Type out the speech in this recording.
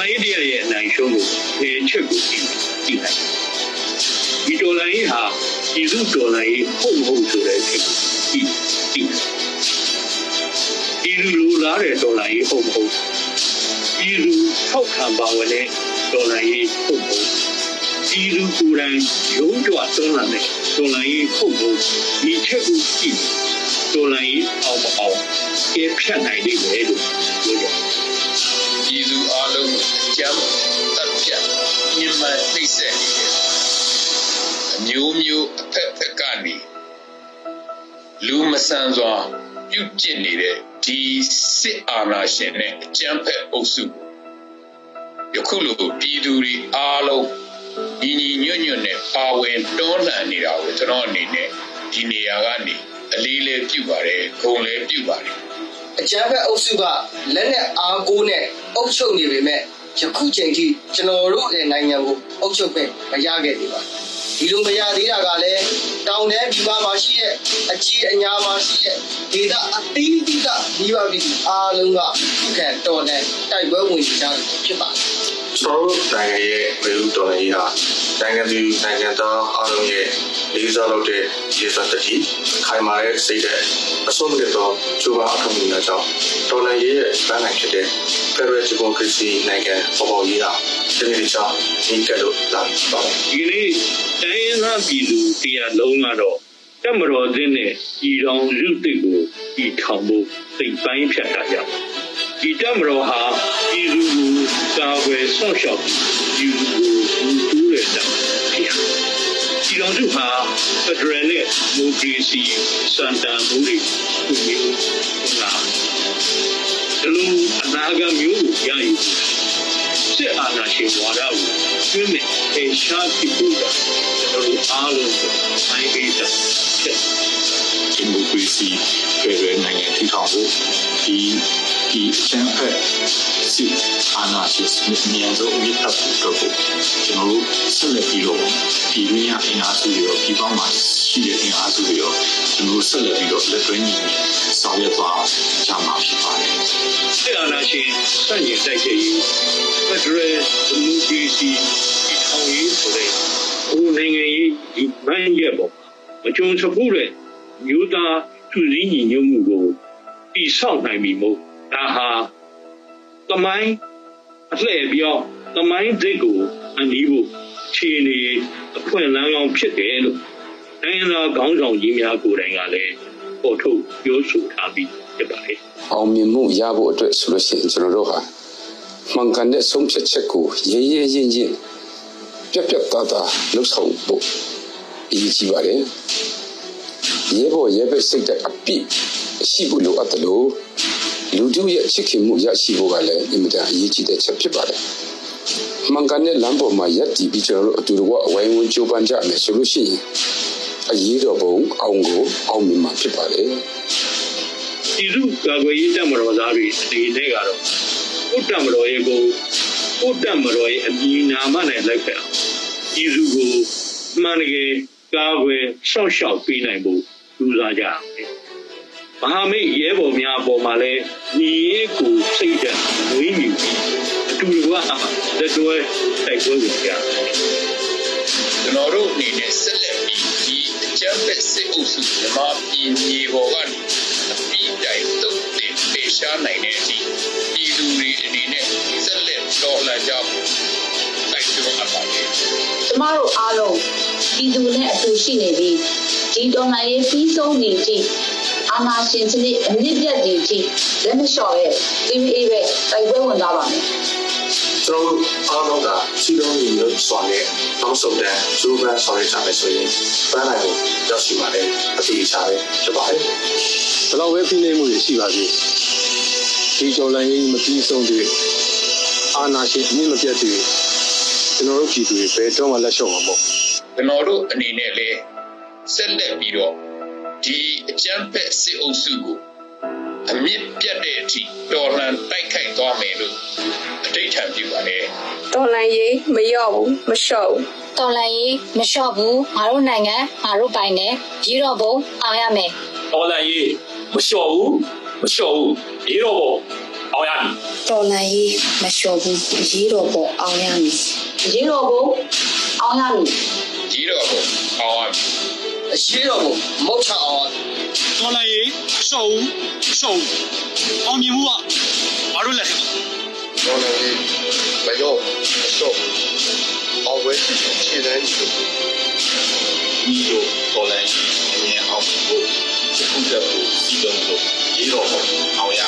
တော်ရေးတရားရဲ့အနိုင်ရှုံးကိုဖယ်ချက်ကိုကြည့်ကြည့်လိုက်ဒီတော်လိုင်းရေးဟာဒီစုတော်လိုင်းရေးဟုတ်မဟုတ်ဆိုတဲ့အချက်ကိုကြည့်ကြည့်ဒီလူလူလာတဲ့တော်လိုင်းရေးဟုတ်မဟုတ်ဒီလူထောက်ခံပါဝင်တဲ့တော်လိုင်းရေးဟုတ်မဟုတ်ဒီလူကိုယ်တိုင်ရုံးကြွသွန်းလာတဲ့တော်လိုင်းရေးဟုတ်မဟုတ်ဒီချက်ကိုကြည့်တော်လိုင်းရေးအောင်မအောင် အဖြတ်နိုင်လိမ့်မယ်လို့ပြောကြတယ်ပြည်သူအလုံးကိုအကြမ်းတပ်ပြတ်ညှဉ်းပန်းနှိပ်စက်နေတယ်အမျိုးမျိုးအဖက်ဖက်ကနေလူမဆန်စွာပြုတ်ကျင့်နေတဲ့ဒီစစ်အာဏာရှင်နဲ့အကြမ်းဖက်အုပ်စုယခုလိုပြည်သူတွေအားလုံးညီညီညွတ်ညွတ်နဲ့ပါဝင်တွန်းလှန်နေတာကိုကျွန်တော်အနေနဲ့ဒီနေရာကနေအလေးလေးပြုပါတယ်ဂုဏ်လေးပြုပါတယ် အကြမ်းဖက်အုပ်စုကလက်နဲ့အားကိုးနဲ့အုပ်ချုပ်နေပေမဲ့ယခုချိန်ထိကျွန်တော်တို့ရဲ့နိုင်ငံကိုအုပ်ချုပ်ခွင့်မရခဲ့သေးပါဘူးဒီလိုမရသေးတာကလည်းတောင်တန်းပြည်ပမှာရှိတဲ့အကြီးအညာမှာရှိတဲ့ဒေသအသီးသီးကမိဘပြည်သူအားလုံးကခုခံတော်တဲ့တိုက်ပွဲဝင်ကြတာဖြစ်ပါတယ်ကျွန်တော်တို့နိုင်ငံရဲ့ပြည်သူတော်လှန်ရေးဟာနိုင်ငံသူနိုင်ငံသားအားလုံးရဲ့ လေးစားလုပ်တဲ့ရေစတတိခိုင်မာတဲ့စိတ်တဲ့အဆုံးမဲ့သောကျိုးပါအထောက်အကူကြောင့်တော်လှန်ရေးရဲ့ပန်းနိုင်ဖြစ်တဲ့ Federal Democracy နိုင်ငံပေါ်ပေါ်ရေးဟာဒီနေ့ချာဒီကလို့လာပြီပါဒီနေ့တိုင်းရင်းသားပြည်သူတရားလုံးကတော့တက်မတော်ခြင်းနဲ့ဤတော်ရုပ်တိတ်ကိုဒီထောင်ဖို့စိတ်ပိုင်းဖြတ်တာကြောင့်ဒီတက်မတော်ဟာပြည်သူကိုကာကွယ်ဆော့ရှောက်ပြည်သူကိုဘူးတူးတဲ့တောင်ဖြစ်ရ ဒီတော်စုဟာဖက်ဒရယ်နဲ့ဒီမိုကရေစီစံတန်မှုတွေသူမျိုးလာဒီလိုအနာဂတ်မျိုးကိုရယူစစ်အာဏာရှင်ဝါဒကိုကျွမ်းမဲ့အေရှားပြည်သူကကျွန်တော်တို့အားလုံးကိုနိုင်ပေးတာဖြစ်ဒီမိုကရေစီပြည်ရနိုင်ငံထူထောင်ဖို့ဒီ ဒီချမ်းဖက်စစ်အာဏာရှင်စနစ်မြန်ဆုံးမြစ်ဖတ်ဖို့အတွက်ကိုကျွန်တော်တို့ဆက်လက်ပြီးတော့ဒီမြညာအင်အားစုတွေရောဒီပေါင်းမှာရှိတဲ့အင်အားစုတွေရောကျွန်တော်တို့ဆက်လက်ပြီးတော့လက်တွဲညီညီဆောင်ရွက်သွားကြမှာဖြစ်ပါတယ်စစ်အာဏာရှင်စန့်ကျင်တိုက်ခိုက်ရေးဖက်ဒရယ်ဒီမိုကရေစီဒီထောင်ရေးဆိုတဲ့ဟိုနိုင်ငံရေးဒီမန်းရဲ့ပေါ့မကြုံစဖူးတဲ့မျိုးသားသူစည်းညီညွတ်မှုကိုတည်ဆောက်နိုင်ပြီမို့ ဒါဟာတမိုင်းအလှည့်ပြောင်းတမိုင်းစိတ်ကိုအနည်းဖို့ခြေနေအခွင့်အလမ်းကောင်းဖြစ်တယ်လို့နိုင်ငံသားခေါင်းဆောင်ကြီးများကိုယ်တိုင်ကလည်းပေါ်ထုတ်ပြောဆိုထားပြီးဖြစ်ပါတယ်အောင်မြင်မှုရဖို့အတွက်ဆိုလို့ရှိရင်ကျွန်တော်တို့ဟာမှန်ကန်တဲ့ဆုံးဖြတ်ချက်ကိုရဲရဲရင့်ရင့်ပြတ်ပြတ်သားသားလှုပ်ဆောင်ဖို့အရေးကြီးပါတယ်ရဲဘော်ရဲဘက်စိတ်တဲ့အပြည့်ရှိဖို့လိုအပ်တယ်လို့ လူတို့ရဲ့ချစ်ခင်မှုရရှိဖို့ကလည်းအင်မတန်အရေးကြီးတဲ့ချက်ဖြစ်ပါတယ်မှန်ကန်တဲ့လမ်းပေါ်မှာရပ်တည်ပြီးကျွန်တော်တို့အတူတကွအဝိုင်းဝန်းကြိုးပမ်းကြမယ်ဆိုလို့ရှိရင်အရေးတော်ပုံအောင်ကိုအောင်မြင်မှာဖြစ်ပါတယ်ပြည်သူ့ကာကွယ်ရေးတပ်မတော်သားတွေအနေနဲ့ကတော့ကိုယ်တပ်မတော်ရဲ့ကိုကိုယ်တပ်မတော်ရဲ့အမည်နာမနဲ့လိုက်ဖက်အောင်ပြည်သူကိုအမှန်တကယ်ကာကွယ်ရှောက်ရှောက်ပေးနိုင်ဖို့ကြိုးစားကြရမယ်။ မဟာမိတ်ရဲဘော်များအပေါ်မှာလည်းညီရဲကိုစိတ်ဓာတ်ဝိညာဉ်ပြီးအတူတူကလက်တွဲတိုက်ပွဲဝင်ကြရမယ်ကျွန်တော်တို့အနေနဲ့ဆက်လက်ပြီးဒီအကြမ်းဖက်စစ်အုပ်စုမြန်မာပြည်မြေပေါ်ကနေအပြီးတိုင်တုတ်တင်ပေရှားနိုင်တဲ့အထိပြည်သူတွေအနေနဲ့ဆက်လက်တော်လှန်ကြဖို့တိုက်တွန်းအပ်ပါတယ်ကျမတို့အားလုံးပြည်သူနဲ့အတူရှိနေပြီးဒီတော်လှန်ရေးပြီးဆုံးနေသည့် အာဏာရှင်စနစ်အမြင့်ပြတ်နေသည့်လက်မလျှော့ရဲ့ TVA ပဲတိုက်ပွဲဝင်သွားပါမယ်ကျွန်တော်တို့အားလုံးကစီလုံးညီလို့ဆောင်တဲ့နောက်ဆုံးတန်းဇိုးပန်းဆောင်ရကြမယ်ဆိုရင်ပန်းနိုင်ကိုရောက်ရှိပါလေအတိအကျပဲဖြစ်ပါတယ်ဘယ်တော့ပဲဖိနှိပ်မှုတွေရှိပါသေးဒီကြော်လန်ရေးမပြီးဆုံးသေးအာနာရှင်အမြင့်မပြတ်သေးကျွန်တော်တို့ပြည်သူတွေဘယ်တော့မှလက်လျှော့မှာမဟုတ်ကျွန်တော်တို့အနေနဲ့လည်းဆက်လက်ပြီးတော့ ဒီအကြမ်းဖက်စစ်အုပ်စုကိုအမြင့်ပြတ်တဲ့အထိတော်လှန်တိုက်ခိုက်သွားမယ်လို့အတိတ်ထံပြုပါတယ်တော်လန်ရေးမရော့ဘူးမလျှော့ဘူးတော်လှန်ရေးမလျှော့ဘူးငါတို့နိုင်ငံငါတို့ပိုင်တယ်ရေတော်ဘုံအောင်ရမယ်တော်လန်ရေးမလျှော့ဘူးမလျှော့ဘူးဒီတော့ပေါ့အောင်ရပြီတော်လန်ရေးမလျှော့ဘူးရေးတော်ပေါ်အောင်ရမည်ရေတော်ဘုံအောင်ရမည်ကြီးတော့ကိုအောင်ရမည်အရေးတော်ပုံမုတ်ချအောင်တော်လိုက်ရေးရှော့ဦးရှော့ဦးအောင်မြင်မှုကဘာလို့လက်ထက်တော်လည်း မရောမလျှော့အောက်ဝဲခြေတန်းကြီးဒီလိုတော်လိုင်းအမြင်အောင်ဖို့ဒီခုချက်ကိုစီလုံးလို့ရေတော်အောင်အ